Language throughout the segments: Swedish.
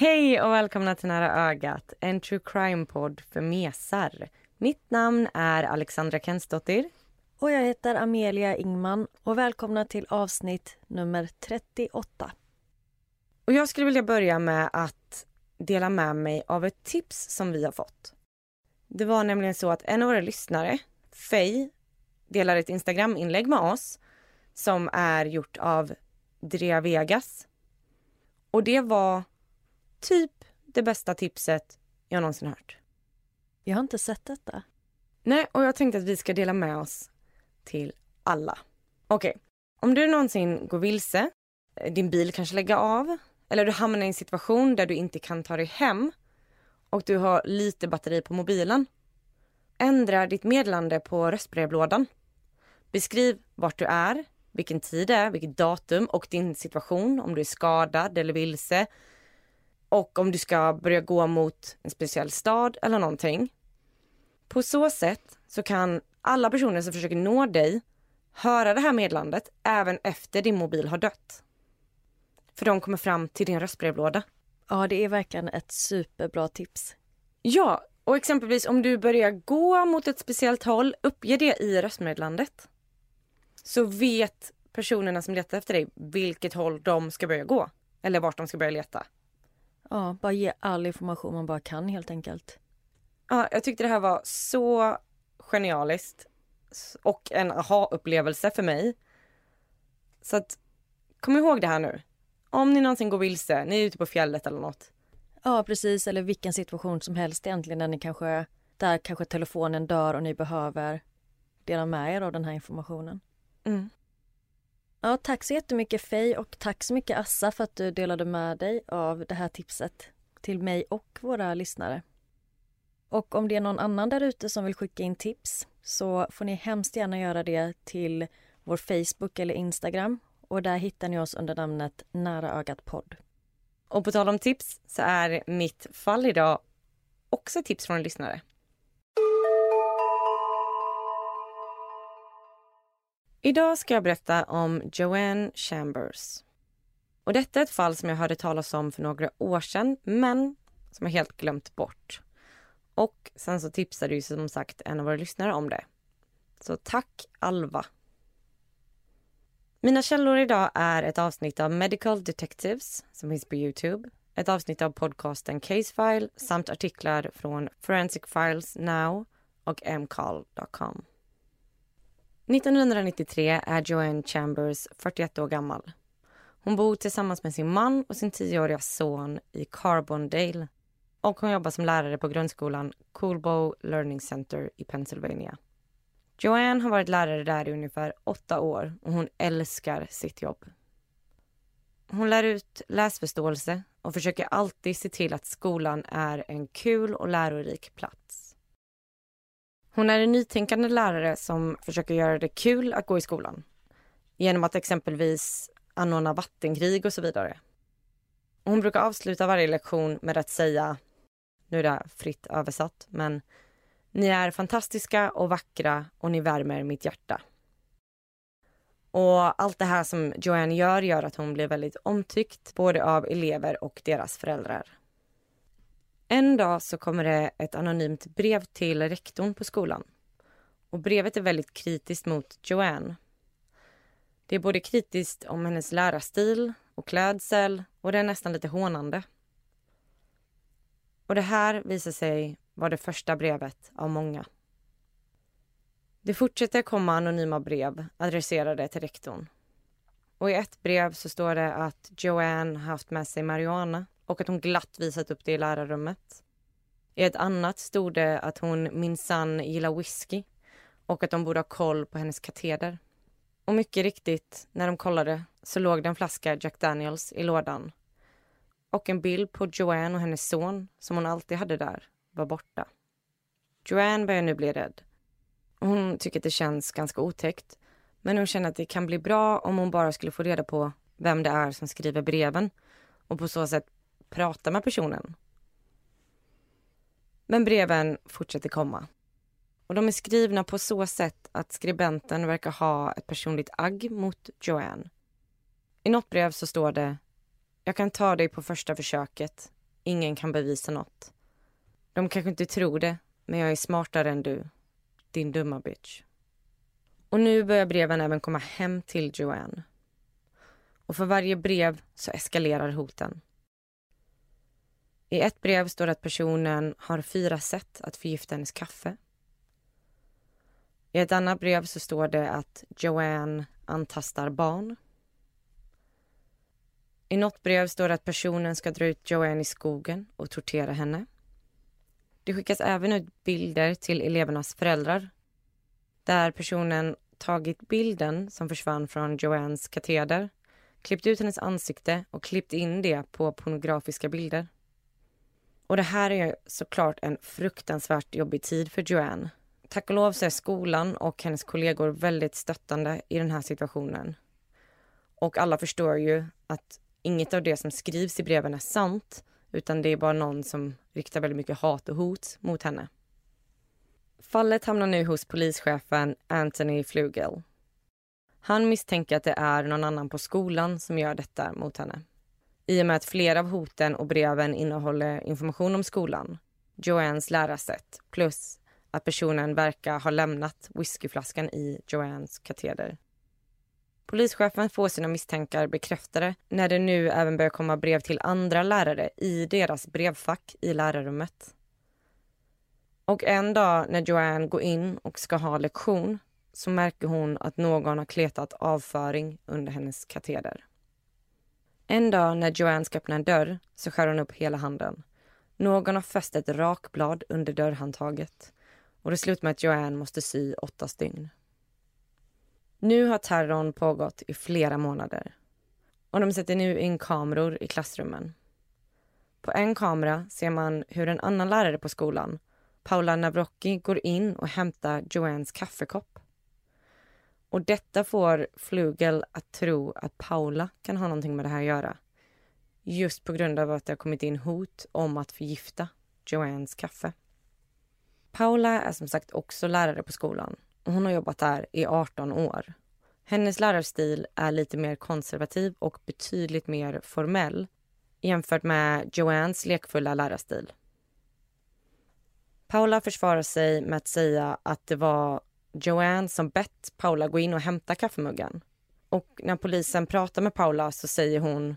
Hej och välkomna till Nära ögat, en true crime-podd för mesar. Mitt namn är Alexandra Kensdottir. Och jag heter Amelia Ingman och välkomna till avsnitt nummer 38. Och jag skulle vilja börja med att dela med mig av ett tips som vi har fått. Det var nämligen så att en av våra lyssnare, Faye, delar ett Instagram-inlägg med oss som är gjort av Drea Vegas. Och det var typ det bästa tipset jag någonsin hört. Jag har inte sett detta. Nej, och jag tänkte att vi ska dela med oss till alla. Okej, om du någonsin går vilse, eh, din bil kanske lägger av eller du hamnar i en situation där du inte kan ta dig hem och du har lite batteri på mobilen. Ändra ditt meddelande på röstbrevlådan. Beskriv vart du är, vilken tid det är, vilket datum och din situation, om du är skadad eller vilse och om du ska börja gå mot en speciell stad eller någonting. På så sätt så kan alla personer som försöker nå dig höra det här meddelandet även efter din mobil har dött. För de kommer fram till din röstbrevlåda. Ja, det är verkligen ett superbra tips. Ja, och exempelvis om du börjar gå mot ett speciellt håll, uppge det i röstmeddelandet. Så vet personerna som letar efter dig vilket håll de ska börja gå. Eller vart de ska börja leta. Ja, bara ge all information man bara kan helt enkelt. Ja, jag tyckte det här var så genialiskt och en aha-upplevelse för mig. Så att kom ihåg det här nu. Om ni någonsin går vilse, ni är ute på fjället eller något. Ja, precis. Eller vilken situation som helst egentligen där ni kanske, där kanske telefonen dör och ni behöver dela med er av den här informationen. Mm. Ja, tack så jättemycket Fej och tack så mycket Assa för att du delade med dig av det här tipset till mig och våra lyssnare. Och om det är någon annan där ute som vill skicka in tips så får ni hemskt gärna göra det till vår Facebook eller Instagram och där hittar ni oss under namnet Nära ögat podd. Och på tal om tips så är mitt fall idag också tips från en lyssnare. Idag ska jag berätta om Joanne Chambers. Och detta är ett fall som jag hörde talas om för några år sedan, men som jag helt glömt bort. Och sen så tipsade ju som sagt en av våra lyssnare om det. Så tack Alva. Mina källor idag är ett avsnitt av Medical Detectives som finns på Youtube, ett avsnitt av podcasten Casefile samt artiklar från Forensic Files Now och mcall.com. 1993 är Joanne Chambers 41 år gammal. Hon bor tillsammans med sin man och sin tioåriga son i Carbondale och hon jobbar som lärare på grundskolan Coolbow Learning Center i Pennsylvania. Joanne har varit lärare där i ungefär åtta år och hon älskar sitt jobb. Hon lär ut läsförståelse och försöker alltid se till att skolan är en kul och lärorik plats. Hon är en nytänkande lärare som försöker göra det kul att gå i skolan genom att exempelvis anordna vattenkrig och så vidare. hon brukar avsluta varje lektion med att säga, nu är det fritt översatt, men ni är fantastiska och vackra och ni värmer mitt hjärta. Och allt det här som Joanne gör gör att hon blir väldigt omtyckt både av elever och deras föräldrar. En dag så kommer det ett anonymt brev till rektorn på skolan. Och brevet är väldigt kritiskt mot Joanne. Det är både kritiskt om hennes lärarstil och klädsel och det är nästan lite hånande. Och det här visar sig vara det första brevet av många. Det fortsätter komma anonyma brev adresserade till rektorn. Och i ett brev så står det att Joanne haft med sig marijuana och att hon glatt visat upp det i lärarrummet. I ett annat stod det att hon minsann gillar whisky och att de borde ha koll på hennes kateder. Och mycket riktigt, när de kollade så låg det en flaska Jack Daniels i lådan. Och en bild på Joanne och hennes son, som hon alltid hade där, var borta. Joanne börjar nu bli rädd. Hon tycker att det känns ganska otäckt. Men hon känner att det kan bli bra om hon bara skulle få reda på vem det är som skriver breven och på så sätt prata med personen. Men breven fortsätter komma. Och de är skrivna på så sätt att skribenten verkar ha ett personligt agg mot Joanne. I något brev så står det Jag kan ta dig på första försöket. Ingen kan bevisa något. De kanske inte tror det, men jag är smartare än du. Din dumma bitch. Och nu börjar breven även komma hem till Joanne. Och för varje brev så eskalerar hoten. I ett brev står det att personen har fyra sätt att förgifta hennes kaffe. I ett annat brev så står det att Joanne antastar barn. I något brev står det att personen ska dra ut Joanne i skogen och tortera henne. Det skickas även ut bilder till elevernas föräldrar där personen tagit bilden som försvann från Joannes kateder, klippt ut hennes ansikte och klippt in det på pornografiska bilder. Och det här är såklart en fruktansvärt jobbig tid för Joanne. Tack och lov så är skolan och hennes kollegor väldigt stöttande i den här situationen. Och alla förstår ju att inget av det som skrivs i breven är sant utan det är bara någon som riktar väldigt mycket hat och hot mot henne. Fallet hamnar nu hos polischefen Anthony Flugel. Han misstänker att det är någon annan på skolan som gör detta mot henne. I och med att flera av hoten och breven innehåller information om skolan, Joannes lärarsätt plus att personen verkar ha lämnat whiskyflaskan i Joannes kateder. Polischefen får sina misstankar bekräftade när det nu även börjar komma brev till andra lärare i deras brevfack i lärarrummet. Och en dag när Joanne går in och ska ha lektion så märker hon att någon har kletat avföring under hennes kateder. En dag när Joanne ska öppna en dörr så skär hon upp hela handen. Någon har fäst ett rakblad under dörrhandtaget och det slutar med att Joanne måste sy åtta stygn. Nu har terrorn pågått i flera månader och de sätter nu in kameror i klassrummen. På en kamera ser man hur en annan lärare på skolan, Paula Navrocki, går in och hämtar Joannes kaffekopp. Och detta får Flugel att tro att Paula kan ha någonting med det här att göra. Just på grund av att det har kommit in hot om att förgifta Joannes kaffe. Paula är som sagt också lärare på skolan och hon har jobbat där i 18 år. Hennes lärarstil är lite mer konservativ och betydligt mer formell jämfört med Joannes lekfulla lärarstil. Paula försvarar sig med att säga att det var Joanne som bett Paula gå in och hämta kaffemuggen. Och när polisen pratar med Paula så säger hon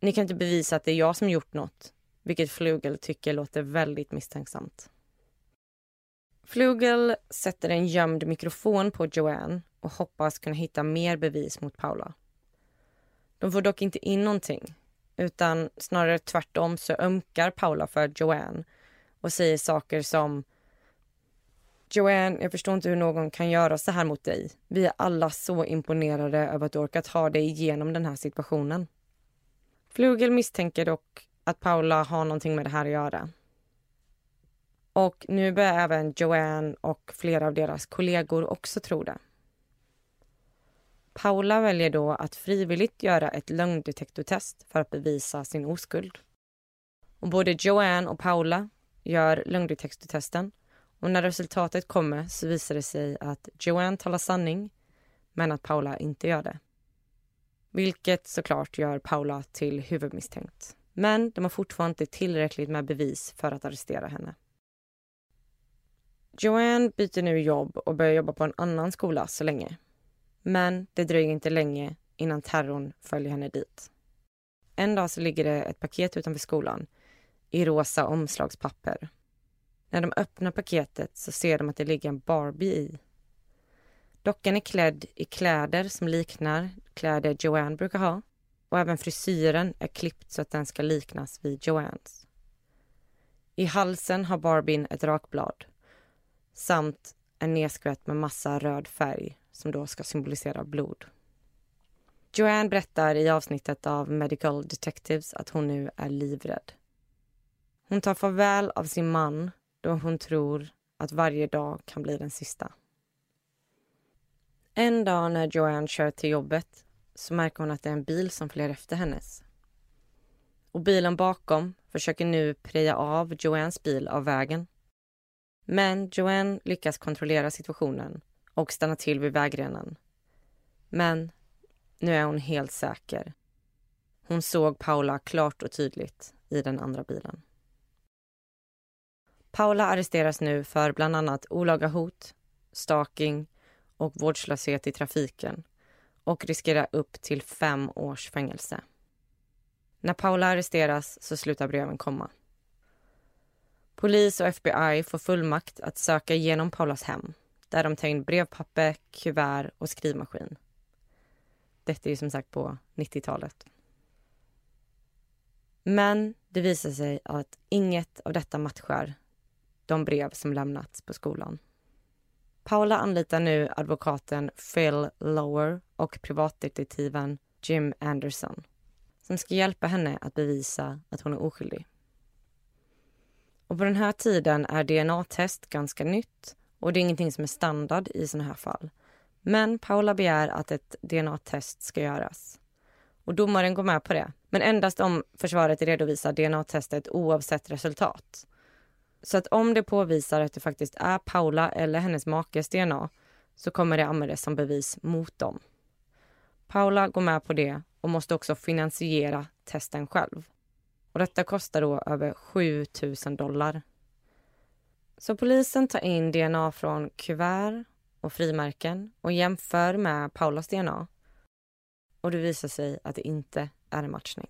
Ni kan inte bevisa att det är jag som gjort något. Vilket Flugel tycker låter väldigt misstänksamt. Flugel sätter en gömd mikrofon på Joanne och hoppas kunna hitta mer bevis mot Paula. De får dock inte in någonting utan snarare tvärtom så ömkar Paula för Joanne och säger saker som Joanne, jag förstår inte hur någon kan göra så här mot dig. Vi är alla så imponerade över att du orkat ha dig igenom den här situationen. Flugel misstänker dock att Paula har någonting med det här att göra. Och nu börjar även Joanne och flera av deras kollegor också tro det. Paula väljer då att frivilligt göra ett lögndetektortest för att bevisa sin oskuld. Och både Joanne och Paula gör lögndetektortesten och när resultatet kommer så visar det sig att Joanne talar sanning men att Paula inte gör det. Vilket såklart gör Paula till huvudmisstänkt. Men de har fortfarande inte tillräckligt med bevis för att arrestera henne. Joanne byter nu jobb och börjar jobba på en annan skola så länge. Men det dröjer inte länge innan terrorn följer henne dit. En dag så ligger det ett paket utanför skolan i rosa omslagspapper. När de öppnar paketet så ser de att det ligger en Barbie i. Dockan är klädd i kläder som liknar kläder Joanne brukar ha och även frisyren är klippt så att den ska liknas vid Joannes. I halsen har Barbien ett rakblad samt en nedskvätt med massa röd färg som då ska symbolisera blod. Joanne berättar i avsnittet av Medical Detectives att hon nu är livrädd. Hon tar farväl av sin man då hon tror att varje dag kan bli den sista. En dag när Joanne kör till jobbet så märker hon att det är en bil som följer efter hennes. Och bilen bakom försöker nu preja av Joannes bil av vägen. Men Joanne lyckas kontrollera situationen och stanna till vid vägrenen. Men nu är hon helt säker. Hon såg Paula klart och tydligt i den andra bilen. Paula arresteras nu för bland annat olaga hot, stalking och vårdslöshet i trafiken och riskerar upp till fem års fängelse. När Paula arresteras så slutar breven komma. Polis och FBI får fullmakt att söka igenom Paulas hem där de tar in brevpapper, kuvert och skrivmaskin. Detta är ju som sagt på 90-talet. Men det visar sig att inget av detta matchar de brev som lämnats på skolan. Paula anlitar nu advokaten Phil Lower och privatdetektiven Jim Anderson som ska hjälpa henne att bevisa att hon är oskyldig. Och på den här tiden är DNA-test ganska nytt och det är ingenting som är standard i såna här fall. Men Paula begär att ett DNA-test ska göras. Och domaren går med på det, men endast om försvaret redovisar DNA-testet oavsett resultat. Så att om det påvisar att det faktiskt är Paula eller hennes makes DNA så kommer det användas som bevis mot dem. Paula går med på det och måste också finansiera testen själv. Och Detta kostar då över 7 000 dollar. Så polisen tar in DNA från kuvert och frimärken och jämför med Paulas DNA. Och det visar sig att det inte är en matchning.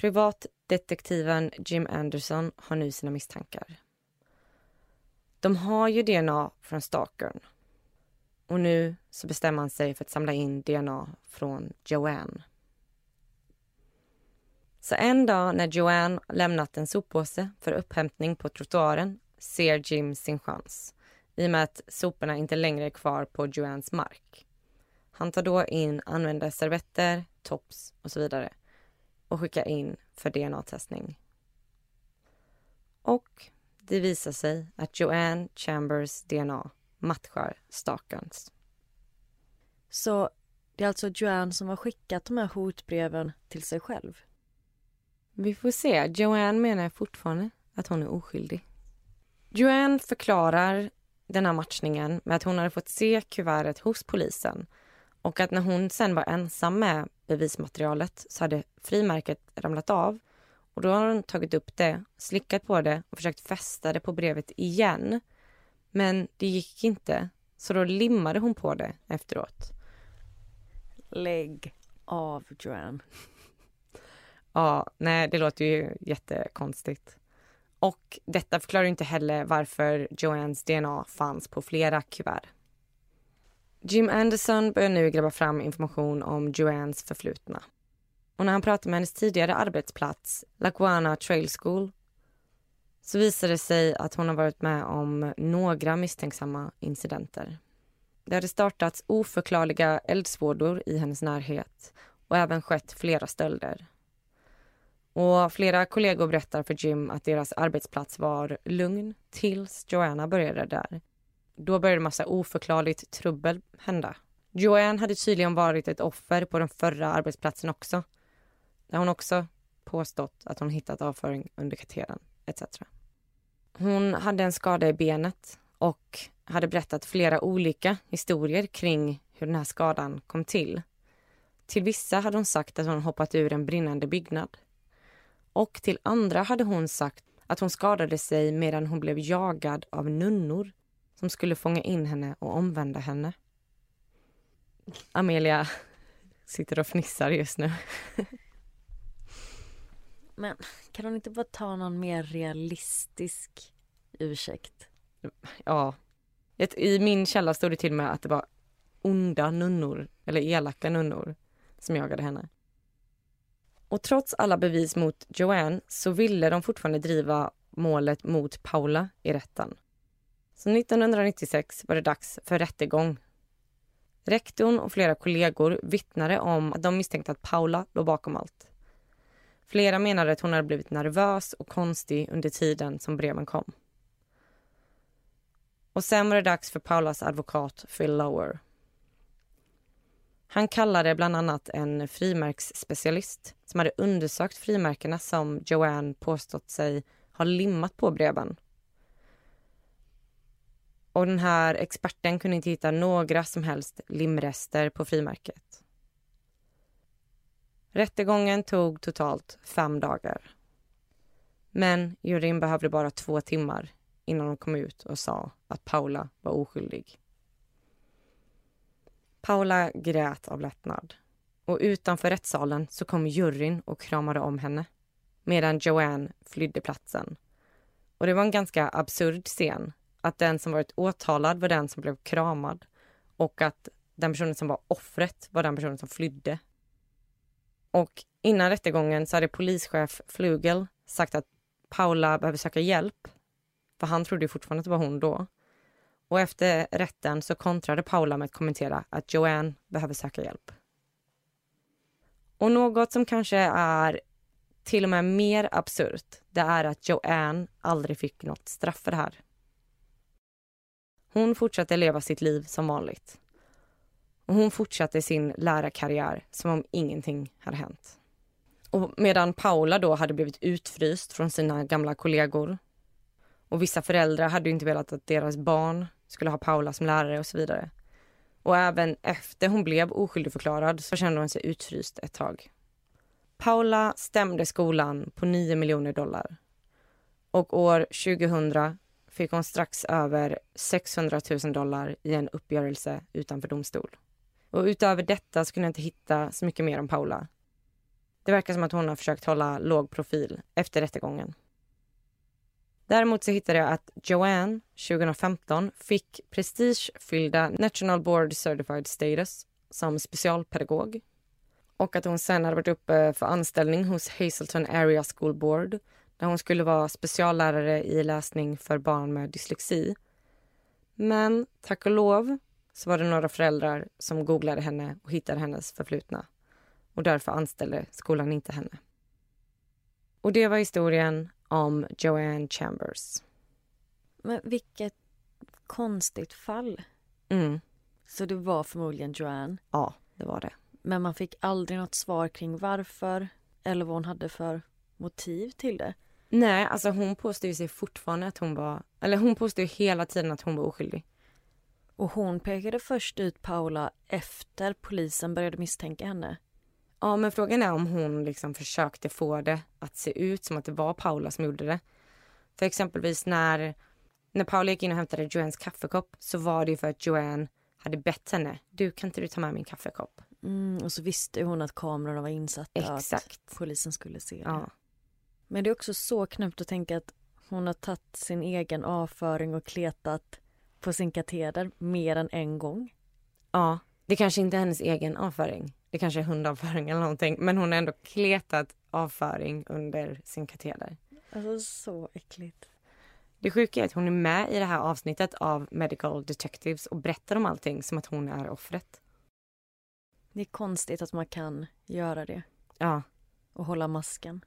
Privatdetektiven Jim Anderson har nu sina misstankar. De har ju DNA från stalkern. Och nu så bestämmer han sig för att samla in DNA från Joanne. Så en dag när Joanne lämnat en soppåse för upphämtning på trottoaren ser Jim sin chans i och med att soporna inte längre är kvar på Joannes mark. Han tar då in använda servetter, tops och så vidare och skickar in för DNA-testning. Och det visar sig att Joanne Chambers DNA matchar Stalkerns. Så det är alltså Joanne som har skickat de här hotbreven till sig själv? Vi får se. Joanne menar fortfarande att hon är oskyldig. Joanne förklarar den här matchningen med att hon hade fått se kuvertet hos polisen och att när hon sen var ensam med bevismaterialet så hade frimärket ramlat av och då har hon tagit upp det, slickat på det och försökt fästa det på brevet igen. Men det gick inte, så då limmade hon på det efteråt. Lägg av, Joanne. Ja, nej, det låter ju jättekonstigt. Och detta förklarar inte heller varför Joannes DNA fanns på flera kuvert. Jim Anderson börjar nu gräva fram information om Joannes förflutna. Och när han pratar med hennes tidigare arbetsplats, Laguana Trail School, så visar det sig att hon har varit med om några misstänksamma incidenter. Det hade startats oförklarliga eldsvådor i hennes närhet och även skett flera stölder. Och flera kollegor berättar för Jim att deras arbetsplats var lugn tills Joanna började där. Då började massa oförklarligt trubbel hända. Joanne hade tydligen varit ett offer på den förra arbetsplatsen också. Där hon också påstått att hon hittat avföring under katedern etc. Hon hade en skada i benet och hade berättat flera olika historier kring hur den här skadan kom till. Till vissa hade hon sagt att hon hoppat ur en brinnande byggnad. Och till andra hade hon sagt att hon skadade sig medan hon blev jagad av nunnor som skulle fånga in henne och omvända henne. Amelia sitter och fnissar just nu. Men kan hon inte bara ta någon mer realistisk ursäkt? Ja. I min källa stod det till och med att det var onda nunnor, eller elaka nunnor, som jagade henne. Och trots alla bevis mot Joanne så ville de fortfarande driva målet mot Paula i rätten. Så 1996 var det dags för rättegång. Rektorn och flera kollegor vittnade om att de misstänkte att Paula låg bakom allt. Flera menade att hon hade blivit nervös och konstig under tiden som breven kom. Och sen var det dags för Paulas advokat Phil Lower. Han kallade bland annat en frimärksspecialist som hade undersökt frimärkena som Joanne påstått sig ha limmat på breven. Och den här experten kunde inte hitta några som helst limrester på frimärket. Rättegången tog totalt fem dagar. Men juryn behövde bara två timmar innan de kom ut och sa att Paula var oskyldig. Paula grät av lättnad och utanför rättssalen så kom juryn och kramade om henne medan Joanne flydde platsen. Och det var en ganska absurd scen att den som varit åtalad var den som blev kramad och att den personen som var offret var den personen som flydde. Och innan rättegången så hade polischef Flugel sagt att Paula behöver söka hjälp. För han trodde ju fortfarande att det var hon då. Och efter rätten så kontrade Paula med att kommentera att Joanne behöver söka hjälp. Och något som kanske är till och med mer absurt, det är att Joanne aldrig fick något straff för det här. Hon fortsatte leva sitt liv som vanligt. Och hon fortsatte sin lärarkarriär som om ingenting hade hänt. Och medan Paula då hade blivit utfryst från sina gamla kollegor och vissa föräldrar hade inte velat att deras barn skulle ha Paula som lärare och så vidare. Och även efter hon blev oskyldigförklarad så kände hon sig utfryst ett tag. Paula stämde skolan på 9 miljoner dollar. Och år 2000 fick hon strax över 600 000 dollar i en uppgörelse utanför domstol. Och utöver detta så kunde jag inte hitta så mycket mer om Paula. Det verkar som att hon har försökt hålla låg profil efter rättegången. Däremot så hittade jag att Joanne 2015 fick prestigefyllda National Board Certified Status som specialpedagog och att hon sen hade varit uppe för anställning hos Hazelton Area School Board där hon skulle vara speciallärare i läsning för barn med dyslexi. Men tack och lov så var det några föräldrar som googlade henne och hittade hennes förflutna och därför anställde skolan inte henne. Och det var historien om Joanne Chambers. Men vilket konstigt fall. Mm. Så det var förmodligen Joanne. Ja, det var det. Men man fick aldrig något svar kring varför eller vad hon hade för motiv till det. Nej, alltså hon påstår ju sig fortfarande att hon var, eller hon påstår ju hela tiden att hon var oskyldig. Och hon pekade först ut Paula efter polisen började misstänka henne. Ja, men frågan är om hon liksom försökte få det att se ut som att det var Paula som gjorde det. För exempelvis när, när Paula gick in och hämtade Joannes kaffekopp så var det ju för att Joanne hade bett henne, du kan inte du ta med min kaffekopp? Mm, och så visste hon att kamerorna var insatta Exakt. att polisen skulle se det. Ja. Men det är också så knäppt att tänka att hon har tagit sin egen avföring och kletat på sin kateder mer än en gång. Ja, det kanske inte är hennes egen avföring. Det kanske är hundavföring eller någonting. Men hon har ändå kletat avföring under sin kateder. Alltså så äckligt. Det sjuka är att hon är med i det här avsnittet av Medical Detectives och berättar om allting som att hon är offret. Det är konstigt att man kan göra det Ja. och hålla masken.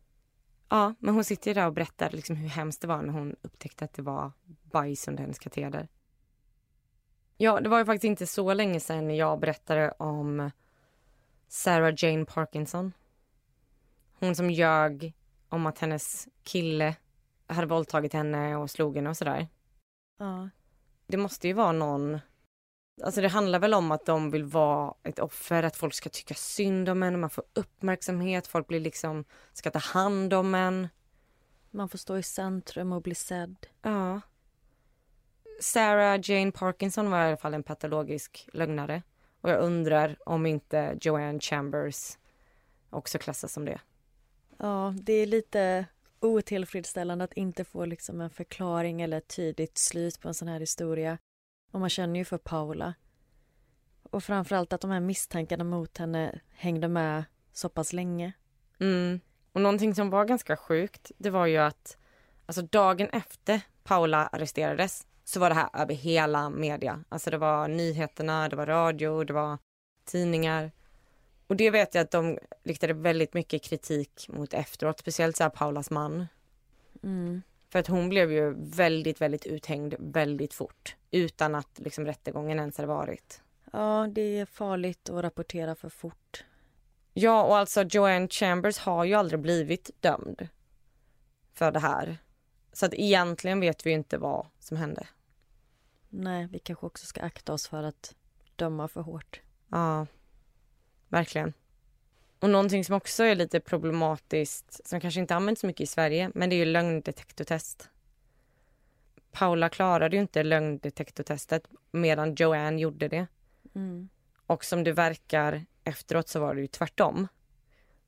Ja, men hon sitter ju där och berättar liksom hur hemskt det var när hon upptäckte att det var bajs under hennes kateder. Ja, det var ju faktiskt inte så länge sedan jag berättade om Sarah Jane Parkinson. Hon som ljög om att hennes kille hade våldtagit henne och slog henne och sådär. Ja. Det måste ju vara någon... Alltså det handlar väl om att de vill vara ett offer, att folk ska tycka synd om en, man får uppmärksamhet, folk blir liksom, ska ta hand om en. Man får stå i centrum och bli sedd. Ja. Sarah Jane Parkinson var i alla fall en patologisk lögnare. Och jag undrar om inte Joanne Chambers också klassas som det. Ja, det är lite otillfredsställande att inte få liksom en förklaring eller ett tydligt slut på en sån här historia. Och man känner ju för Paula. Och framförallt att de här misstankarna mot henne hängde med så pass länge. Mm. Och någonting som var ganska sjukt, det var ju att alltså dagen efter Paula arresterades så var det här över hela media. Alltså det var nyheterna, det var radio, det var tidningar. Och det vet jag att de riktade väldigt mycket kritik mot efteråt, speciellt så här Paulas man. Mm. För att hon blev ju väldigt, väldigt uthängd väldigt fort utan att liksom rättegången ens hade varit. Ja, det är farligt att rapportera för fort. Ja, och alltså Joanne Chambers har ju aldrig blivit dömd för det här. Så att egentligen vet vi inte vad som hände. Nej, vi kanske också ska akta oss för att döma för hårt. Ja, verkligen. Och någonting som också är lite problematiskt, som kanske inte används så mycket i Sverige, men det är ju lögndetektortest. Paula klarade ju inte lögndetektortestet medan Joanne gjorde det. Mm. Och som det verkar efteråt så var det ju tvärtom.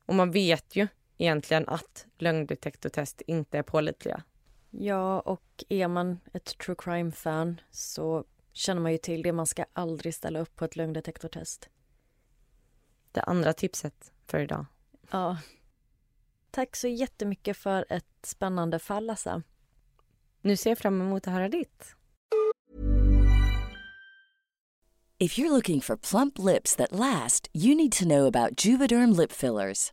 Och man vet ju egentligen att lögndetektortest inte är pålitliga. Ja, och är man ett true crime-fan så känner man ju till det. Man ska aldrig ställa upp på ett lögndetektortest. Det andra tipset för idag. Ja. Tack så jättemycket för ett spännande fall, Assa. Nu ser jag fram emot att höra ditt. If you're looking for plump lips that last, you need to know about Juvederm lip fillers.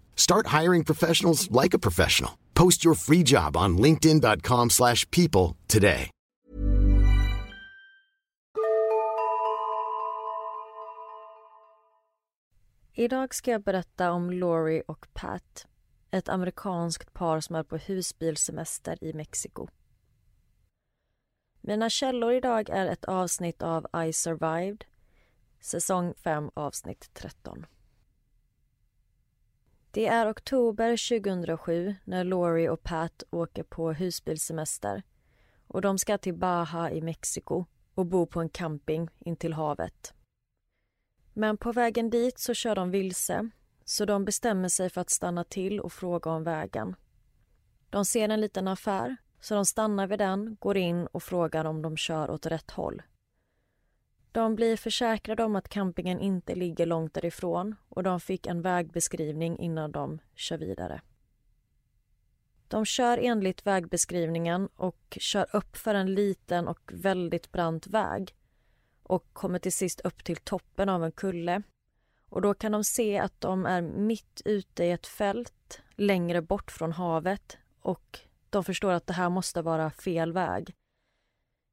Start hiring professionals like a professional. Post your free job on linkedin.com slash people today. Idag ska jag berätta om Lori och Pat. Ett amerikanskt par som är på husbilsemester i Mexiko. Mina källor idag är ett avsnitt av I survived, säsong 5, avsnitt 13. Det är oktober 2007 när Laurie och Pat åker på husbilsemester och de ska till Baja i Mexiko och bo på en camping intill havet. Men på vägen dit så kör de vilse så de bestämmer sig för att stanna till och fråga om vägen. De ser en liten affär så de stannar vid den, går in och frågar om de kör åt rätt håll. De blir försäkrade om att campingen inte ligger långt därifrån och de fick en vägbeskrivning innan de kör vidare. De kör enligt vägbeskrivningen och kör upp för en liten och väldigt brant väg och kommer till sist upp till toppen av en kulle. Och då kan de se att de är mitt ute i ett fält längre bort från havet och de förstår att det här måste vara fel väg.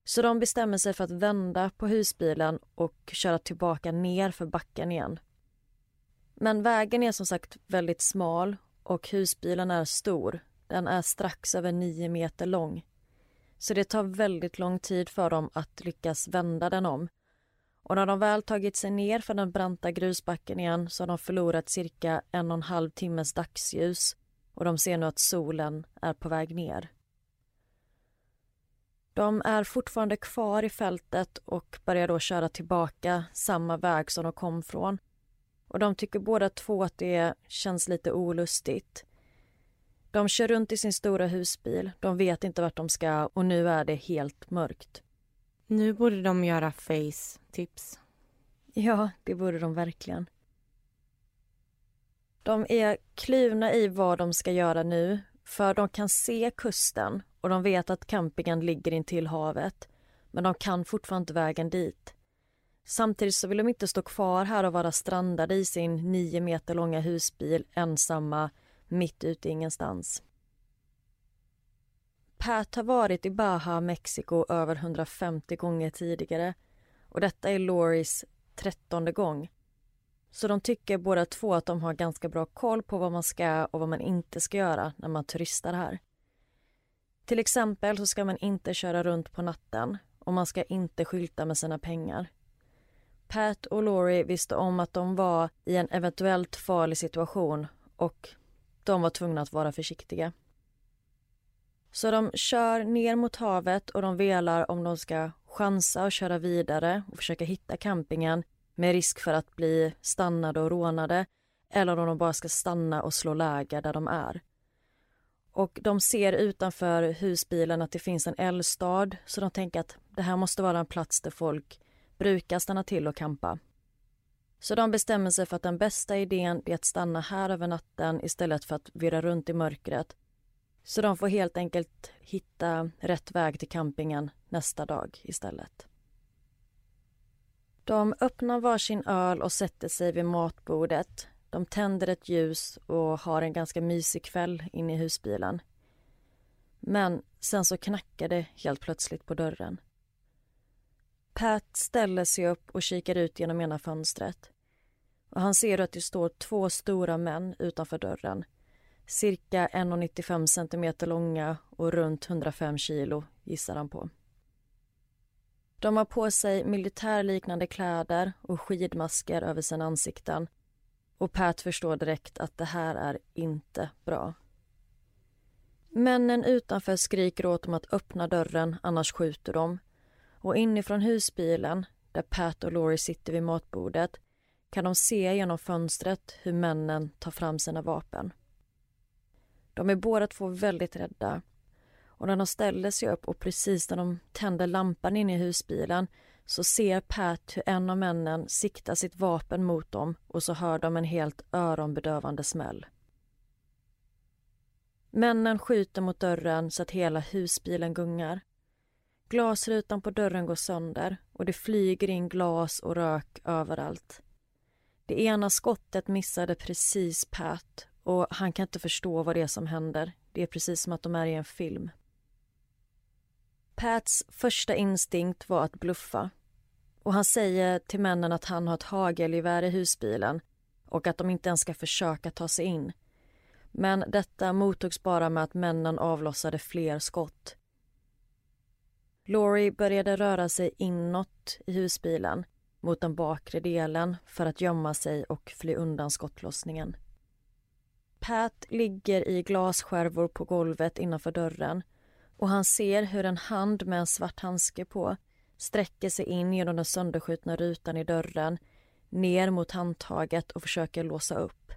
Så de bestämmer sig för att vända på husbilen och köra tillbaka ner för backen igen. Men vägen är som sagt väldigt smal och husbilen är stor. Den är strax över nio meter lång. Så det tar väldigt lång tid för dem att lyckas vända den om. Och när de väl tagit sig ner för den branta grusbacken igen så har de förlorat cirka en och en halv timmes dagsljus och de ser nu att solen är på väg ner. De är fortfarande kvar i fältet och börjar då köra tillbaka samma väg som de kom från. Och de tycker båda två att det känns lite olustigt. De kör runt i sin stora husbil, de vet inte vart de ska och nu är det helt mörkt. Nu borde de göra face-tips. Ja, det borde de verkligen. De är kluvna i vad de ska göra nu, för de kan se kusten och de vet att campingen ligger intill havet. Men de kan fortfarande inte vägen dit. Samtidigt så vill de inte stå kvar här och vara strandade i sin nio meter långa husbil ensamma mitt ute i ingenstans. Pat har varit i Baja, Mexiko över 150 gånger tidigare och detta är Loris trettonde gång. Så de tycker båda två att de har ganska bra koll på vad man ska och vad man inte ska göra när man turistar här. Till exempel så ska man inte köra runt på natten och man ska inte skylta med sina pengar. Pat och Laurie visste om att de var i en eventuellt farlig situation och de var tvungna att vara försiktiga. Så de kör ner mot havet och de velar om de ska chansa och köra vidare och försöka hitta campingen med risk för att bli stannade och rånade eller om de bara ska stanna och slå läger där de är. Och de ser utanför husbilen att det finns en eldstad så de tänker att det här måste vara en plats där folk brukar stanna till och kampa. Så de bestämmer sig för att den bästa idén är att stanna här över natten istället för att virra runt i mörkret. Så de får helt enkelt hitta rätt väg till campingen nästa dag istället. De öppnar varsin öl och sätter sig vid matbordet. De tänder ett ljus och har en ganska mysig kväll inne i husbilen. Men sen så knackar det helt plötsligt på dörren. Pat ställer sig upp och kikar ut genom ena fönstret. Och han ser att det står två stora män utanför dörren. Cirka 1,95 centimeter långa och runt 105 kilo, gissar han på. De har på sig militärliknande kläder och skidmasker över sina ansikten. Och Pat förstår direkt att det här är inte bra. Männen utanför skriker åt dem att öppna dörren, annars skjuter de. Och inifrån husbilen, där Pat och Laurie sitter vid matbordet, kan de se genom fönstret hur männen tar fram sina vapen. De är båda två väldigt rädda och när de ställer sig upp och precis när de tänder lampan inne i husbilen så ser Pat hur en av männen siktar sitt vapen mot dem och så hör de en helt öronbedövande smäll. Männen skjuter mot dörren så att hela husbilen gungar. Glasrutan på dörren går sönder och det flyger in glas och rök överallt. Det ena skottet missade precis Pat och han kan inte förstå vad det är som händer. Det är precis som att de är i en film. Pats första instinkt var att bluffa. Och han säger till männen att han har ett hagelgevär i husbilen och att de inte ens ska försöka ta sig in. Men detta mottogs bara med att männen avlossade fler skott. Laurie började röra sig inåt i husbilen mot den bakre delen för att gömma sig och fly undan skottlossningen. Pat ligger i glasskärvor på golvet innanför dörren och han ser hur en hand med en svart handske på sträcker sig in genom den sönderskjutna rutan i dörren ner mot handtaget och försöker låsa upp.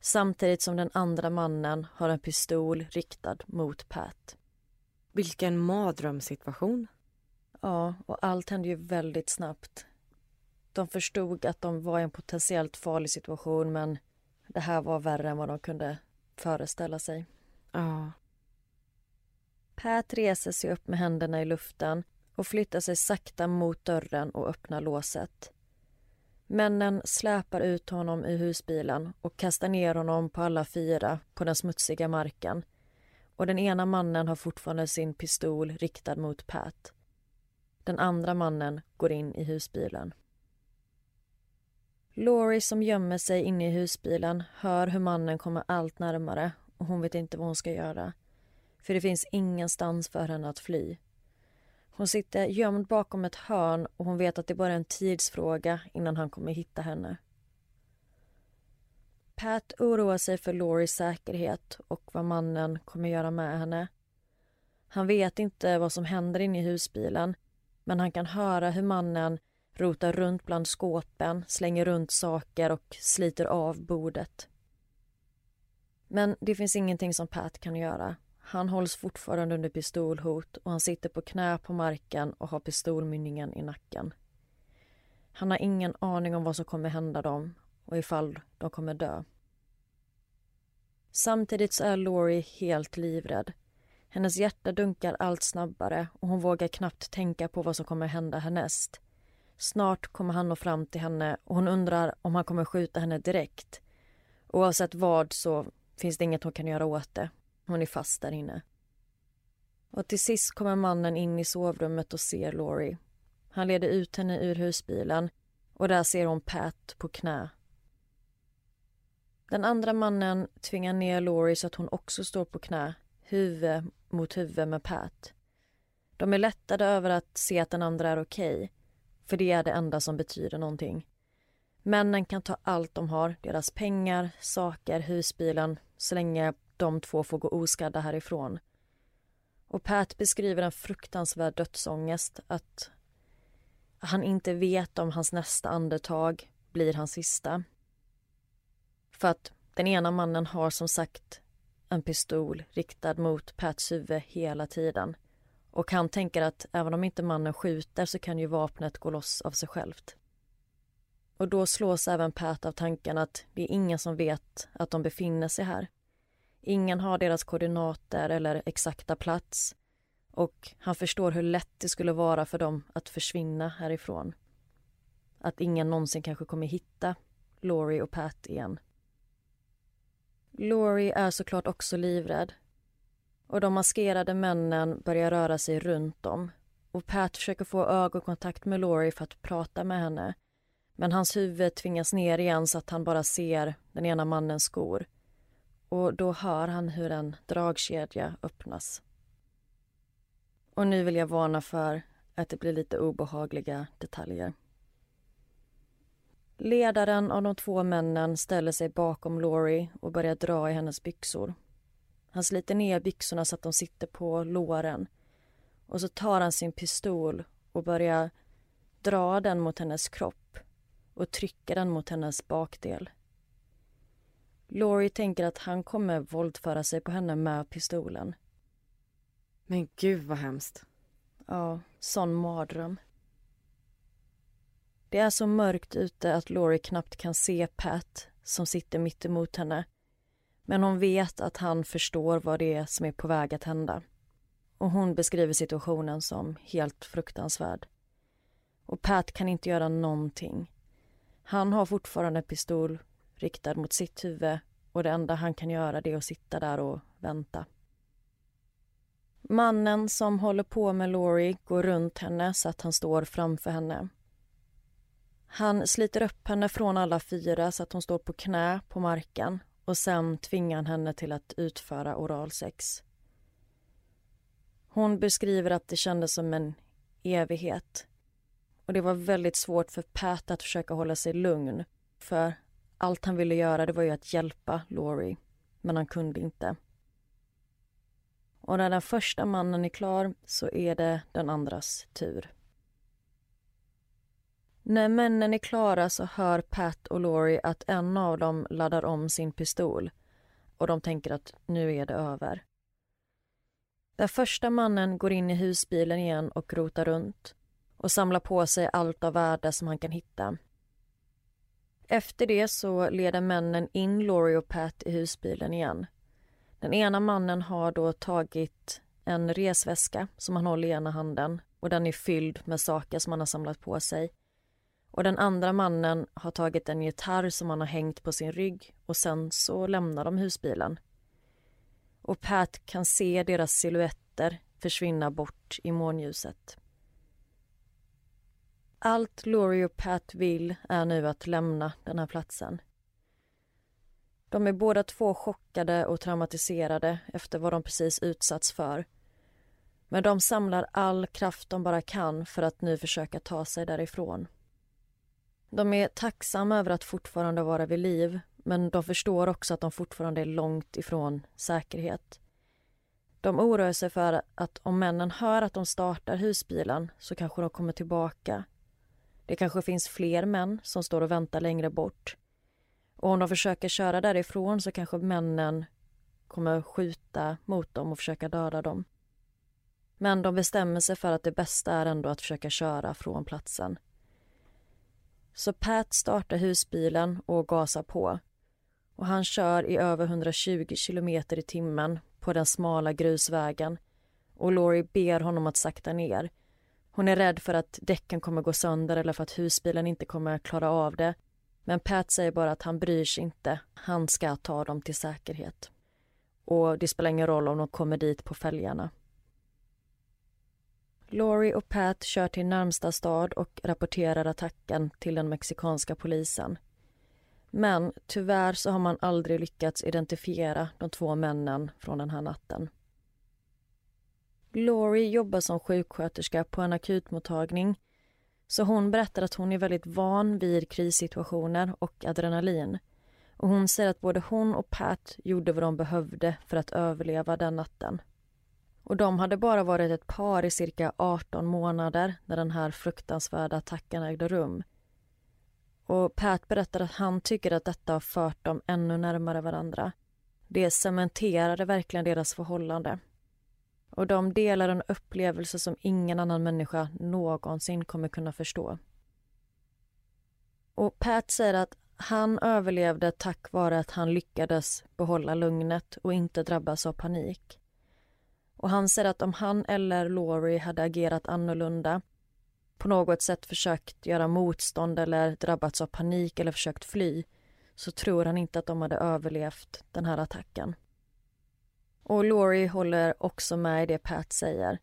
Samtidigt som den andra mannen har en pistol riktad mot Pat. Vilken mardrömssituation. Ja, och allt hände ju väldigt snabbt. De förstod att de var i en potentiellt farlig situation men det här var värre än vad de kunde föreställa sig. Ja. Pat reser sig upp med händerna i luften och flyttar sig sakta mot dörren och öppnar låset. Männen släpar ut honom ur husbilen och kastar ner honom på alla fyra på den smutsiga marken. Och den ena mannen har fortfarande sin pistol riktad mot Pat. Den andra mannen går in i husbilen. Laurie som gömmer sig inne i husbilen hör hur mannen kommer allt närmare och hon vet inte vad hon ska göra. För det finns ingenstans för henne att fly. Hon sitter gömd bakom ett hörn och hon vet att det bara är en tidsfråga innan han kommer hitta henne. Pat oroar sig för Loris säkerhet och vad mannen kommer göra med henne. Han vet inte vad som händer inne i husbilen men han kan höra hur mannen rotar runt bland skåpen, slänger runt saker och sliter av bordet. Men det finns ingenting som Pat kan göra. Han hålls fortfarande under pistolhot och han sitter på knä på marken och har pistolmynningen i nacken. Han har ingen aning om vad som kommer hända dem och ifall de kommer dö. Samtidigt så är Laurie helt livrädd. Hennes hjärta dunkar allt snabbare och hon vågar knappt tänka på vad som kommer hända härnäst. Snart kommer han nå fram till henne och hon undrar om han kommer skjuta henne direkt. Oavsett vad så finns det inget hon kan göra åt det. Hon är fast där inne. Och till sist kommer mannen in i sovrummet och ser Laurie. Han leder ut henne ur husbilen och där ser hon Pat på knä. Den andra mannen tvingar ner Laurie så att hon också står på knä, huvud mot huvud med Pat. De är lättade över att se att den andra är okej, okay, för det är det enda som betyder någonting. Männen kan ta allt de har, deras pengar, saker, husbilen, så länge de två får gå oskadda härifrån. Och Pat beskriver en fruktansvärd dödsångest, att han inte vet om hans nästa andetag blir hans sista. För att den ena mannen har som sagt en pistol riktad mot Pats huvud hela tiden. Och han tänker att även om inte mannen skjuter så kan ju vapnet gå loss av sig självt. Och då slås även Pat av tanken att det är ingen som vet att de befinner sig här. Ingen har deras koordinater eller exakta plats och han förstår hur lätt det skulle vara för dem att försvinna härifrån. Att ingen någonsin kanske kommer hitta Laurie och Pat igen. Laurie är såklart också livrädd. Och de maskerade männen börjar röra sig runt dem. Och Pat försöker få ögonkontakt med Laurie för att prata med henne. Men hans huvud tvingas ner igen så att han bara ser den ena mannens skor. Och då hör han hur en dragkedja öppnas. Och nu vill jag varna för att det blir lite obehagliga detaljer. Ledaren av de två männen ställer sig bakom Laurie och börjar dra i hennes byxor. Han sliter ner byxorna så att de sitter på låren. Och så tar han sin pistol och börjar dra den mot hennes kropp och trycker den mot hennes bakdel. Laurie tänker att han kommer våldföra sig på henne med pistolen. Men gud vad hemskt. Ja, sån mardröm. Det är så mörkt ute att Laurie knappt kan se Pat som sitter mitt emot henne. Men hon vet att han förstår vad det är som är på väg att hända. Och hon beskriver situationen som helt fruktansvärd. Och Pat kan inte göra någonting. Han har fortfarande pistol riktad mot sitt huvud och det enda han kan göra är att sitta där och vänta. Mannen som håller på med Laurie går runt henne så att han står framför henne. Han sliter upp henne från alla fyra så att hon står på knä på marken och sen tvingar han henne till att utföra oralsex. Hon beskriver att det kändes som en evighet. Och det var väldigt svårt för Pat att försöka hålla sig lugn. För allt han ville göra det var ju att hjälpa Laurie. Men han kunde inte. Och när den första mannen är klar så är det den andras tur. När männen är klara så hör Pat och Laurie att en av dem laddar om sin pistol och de tänker att nu är det över. Den första mannen går in i husbilen igen och rotar runt och samlar på sig allt av värde som han kan hitta. Efter det så leder männen in Laurie och Pat i husbilen igen. Den ena mannen har då tagit en resväska som han håller i ena handen och den är fylld med saker som han har samlat på sig. Och den andra mannen har tagit en gitarr som han har hängt på sin rygg och sen så lämnar de husbilen. Och Pat kan se deras silhuetter försvinna bort i månljuset. Allt Laurie och Pat vill är nu att lämna den här platsen. De är båda två chockade och traumatiserade efter vad de precis utsatts för. Men de samlar all kraft de bara kan för att nu försöka ta sig därifrån. De är tacksamma över att fortfarande vara vid liv men de förstår också att de fortfarande är långt ifrån säkerhet. De oroar sig för att om männen hör att de startar husbilen så kanske de kommer tillbaka. Det kanske finns fler män som står och väntar längre bort och om de försöker köra därifrån så kanske männen kommer skjuta mot dem och försöka döda dem. Men de bestämmer sig för att det bästa är ändå att försöka köra från platsen. Så Pat startar husbilen och gasar på. Och han kör i över 120 kilometer i timmen på den smala grusvägen och Laurie ber honom att sakta ner. Hon är rädd för att däcken kommer gå sönder eller för att husbilen inte kommer klara av det. Men Pat säger bara att han bryr sig inte. Han ska ta dem till säkerhet. Och det spelar ingen roll om de kommer dit på fälgarna. Laurie och Pat kör till närmsta stad och rapporterar attacken till den mexikanska polisen. Men tyvärr så har man aldrig lyckats identifiera de två männen från den här natten. Laurie jobbar som sjuksköterska på en akutmottagning så hon berättar att hon är väldigt van vid krissituationer och adrenalin. Och hon säger att både hon och Pat gjorde vad de behövde för att överleva den natten. Och de hade bara varit ett par i cirka 18 månader när den här fruktansvärda attacken ägde rum. Och Pat berättar att han tycker att detta har fört dem ännu närmare varandra. Det cementerade verkligen deras förhållande. Och de delar en upplevelse som ingen annan människa någonsin kommer kunna förstå. Och Pat säger att han överlevde tack vare att han lyckades behålla lugnet och inte drabbas av panik. Och han säger att om han eller Laurie hade agerat annorlunda på något sätt försökt göra motstånd eller drabbats av panik eller försökt fly så tror han inte att de hade överlevt den här attacken. Och Laurie håller också med i det Pat säger.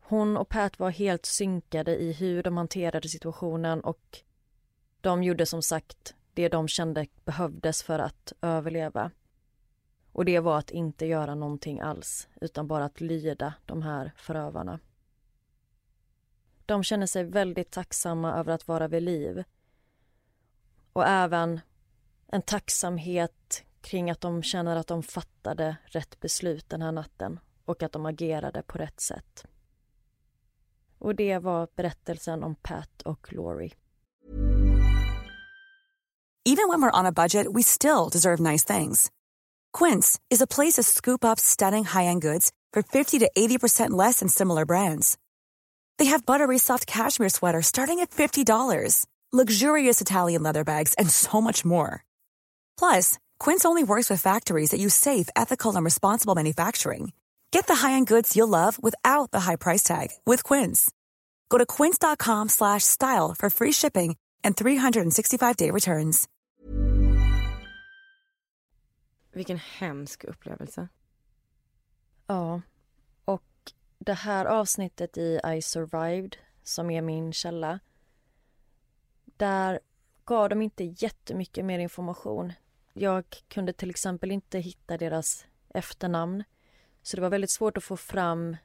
Hon och Pat var helt synkade i hur de hanterade situationen och de gjorde som sagt det de kände behövdes för att överleva. Och det var att inte göra någonting alls, utan bara att lyda de här förövarna. De känner sig väldigt tacksamma över att vara vid liv. Och även en tacksamhet kring att de känner att de fattade rätt beslut den här natten och att de agerade på rätt sätt. Och det var berättelsen om Pat och Laurie. Even when we're on a budget we still deserve nice things. Quince is a place to scoop up stunning high-end goods for 50 to 80% less than similar brands. They have buttery soft cashmere sweaters starting at $50, luxurious Italian leather bags and so much more. Plus, Quince only works with factories that use safe, ethical, and responsible manufacturing. Get the high-end goods you'll love without the high price tag with Quince. Go to quince.com/style for free shipping and 365-day returns. Vilken hemsk upplevelse. Ja, och det här avsnittet i I survived, som är min källa, där gav de inte jättemycket mer information. Jag kunde till exempel inte hitta deras efternamn. Så det var väldigt svårt att få fram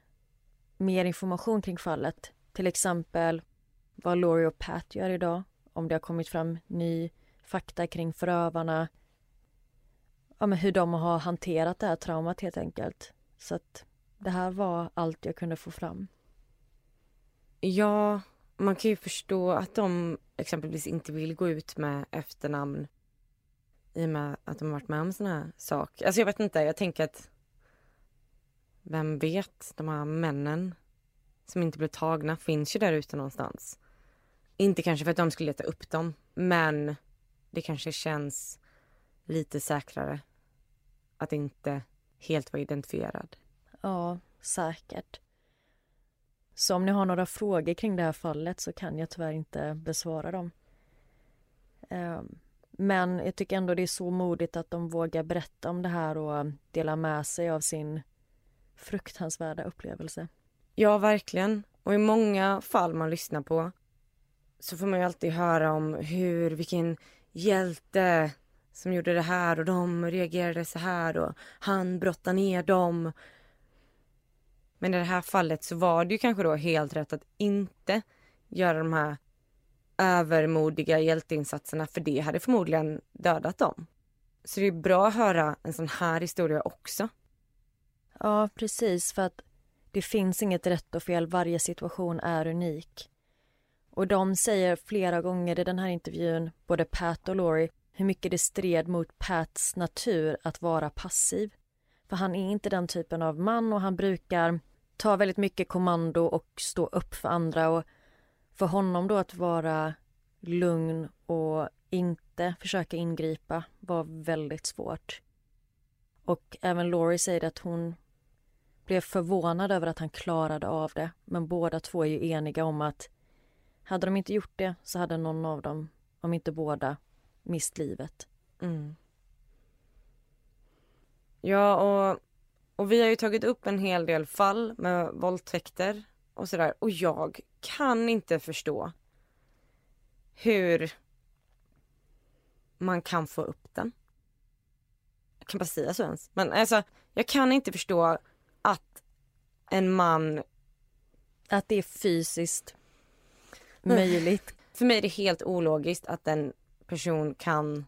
mer information kring fallet. Till exempel vad Laurie och Pat gör idag. Om det har kommit fram ny fakta kring förövarna. Ja, men hur de har hanterat det här traumat helt enkelt. Så att det här var allt jag kunde få fram. Ja, man kan ju förstå att de exempelvis inte vill gå ut med efternamn i och med att de har varit med om såna här saker. Alltså jag vet inte, jag tänker att vem vet, de här männen som inte blev tagna finns ju där ute någonstans. Inte kanske för att de skulle leta upp dem, men det kanske känns lite säkrare att inte helt vara identifierad. Ja, säkert. Så om ni har några frågor kring det här fallet så kan jag tyvärr inte besvara dem. Um, men jag tycker ändå det är så modigt att de vågar berätta om det här och dela med sig av sin fruktansvärda upplevelse. Ja, verkligen. Och i många fall man lyssnar på så får man ju alltid höra om hur, vilken hjälte som gjorde det här och de reagerade så här och han brottade ner dem. Men i det här fallet så var det ju kanske då helt rätt att inte göra de här övermodiga hjälteinsatserna för det hade förmodligen dödat dem. Så det är bra att höra en sån här historia också. Ja, precis. För att det finns inget rätt och fel. Varje situation är unik. Och de säger flera gånger i den här intervjun, både Pat och Laurie, hur mycket det stred mot Pats natur att vara passiv. För han är inte den typen av man och han brukar ta väldigt mycket kommando och stå upp för andra och för honom då att vara lugn och inte försöka ingripa var väldigt svårt. Och även Laurie säger att hon blev förvånad över att han klarade av det. Men båda två är ju eniga om att hade de inte gjort det så hade någon av dem, om inte båda, mist livet. Mm. Ja, och, och vi har ju tagit upp en hel del fall med våldtäkter och sådär. Och jag kan inte förstå hur man kan få upp den. Jag kan bara säga så ens. Men alltså, jag kan inte förstå att en man... Att det är fysiskt möjligt. För mig är det helt ologiskt att en person kan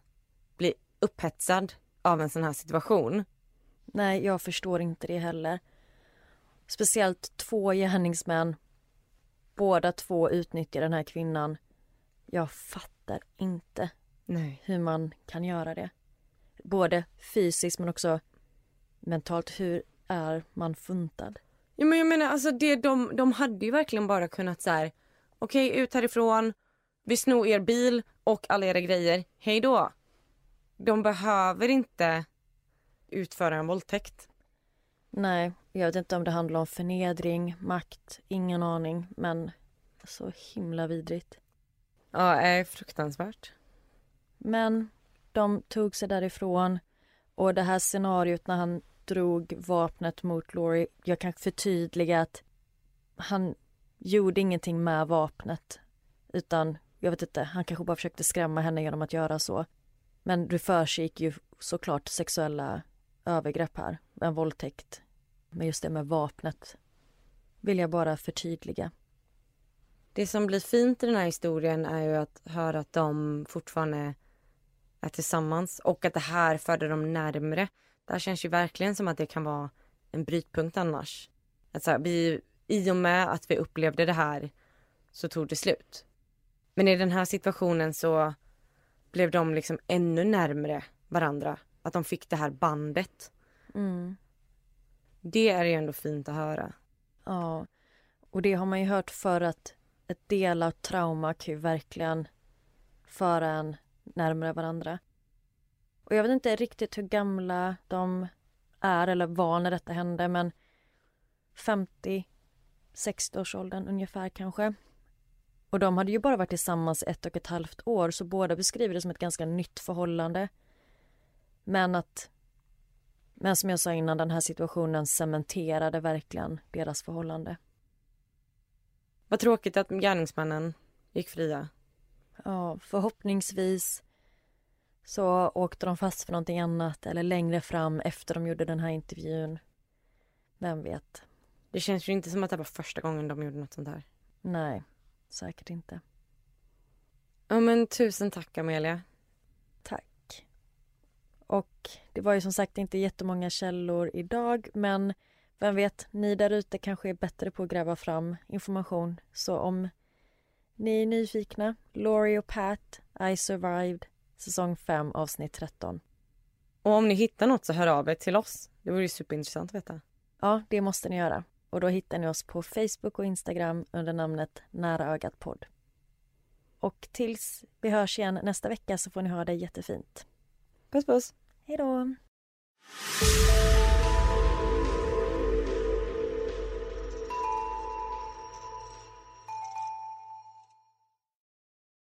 bli upphetsad av en sån här situation. Nej, jag förstår inte det heller. Speciellt två gärningsmän. Båda två utnyttjar den här kvinnan. Jag fattar inte Nej. hur man kan göra det. Både fysiskt men också mentalt. Hur är man funtad? Ja, men jag menar alltså det, de, de hade ju verkligen bara kunnat så här. okej okay, ut härifrån, vi snor er bil och alla era grejer, hej då. De behöver inte utföra en våldtäkt. Nej, jag vet inte om det handlar om förnedring, makt, ingen aning, men så himla vidrigt. Ja, är fruktansvärt. Men de tog sig därifrån och det här scenariot när han drog vapnet mot Laurie, jag kan förtydliga att han gjorde ingenting med vapnet utan jag vet inte, han kanske bara försökte skrämma henne genom att göra så. Men det försiggick ju såklart sexuella övergrepp här, en våldtäkt. Men just det med vapnet vill jag bara förtydliga. Det som blir fint i den här historien är ju att höra att de fortfarande är tillsammans och att det här förde dem närmre. Det här känns ju verkligen som att det kan vara en brytpunkt annars. Att så här, vi, I och med att vi upplevde det här så tog det slut. Men i den här situationen så blev de liksom ännu närmre varandra. Att de fick det här bandet. Mm. Det är ju ändå fint att höra. Ja, och det har man ju hört för att ett delat trauma kan ju verkligen föra en närmare varandra. Och jag vet inte riktigt hur gamla de är eller var när detta hände men 50, 60 årsåldern ungefär kanske. Och de hade ju bara varit tillsammans ett och ett halvt år så båda beskriver det som ett ganska nytt förhållande. Men att men som jag sa innan, den här situationen cementerade verkligen deras förhållande. Vad tråkigt att gärningsmännen gick fria. Ja, förhoppningsvis så åkte de fast för någonting annat eller längre fram efter de gjorde den här intervjun. Vem vet? Det känns ju inte som att det var första gången de gjorde något sånt här. Nej, säkert inte. Ja men tusen tack Amelia. Och det var ju som sagt inte jättemånga källor idag men vem vet, ni där ute kanske är bättre på att gräva fram information. Så om ni är nyfikna, Laurie och Pat, I survived, säsong 5 avsnitt 13. Och om ni hittar något så hör av er till oss. Det vore ju superintressant att veta. Ja, det måste ni göra. Och då hittar ni oss på Facebook och Instagram under namnet Nära ögat podd. Och tills vi hörs igen nästa vecka så får ni ha det jättefint. Puss puss. Hej då!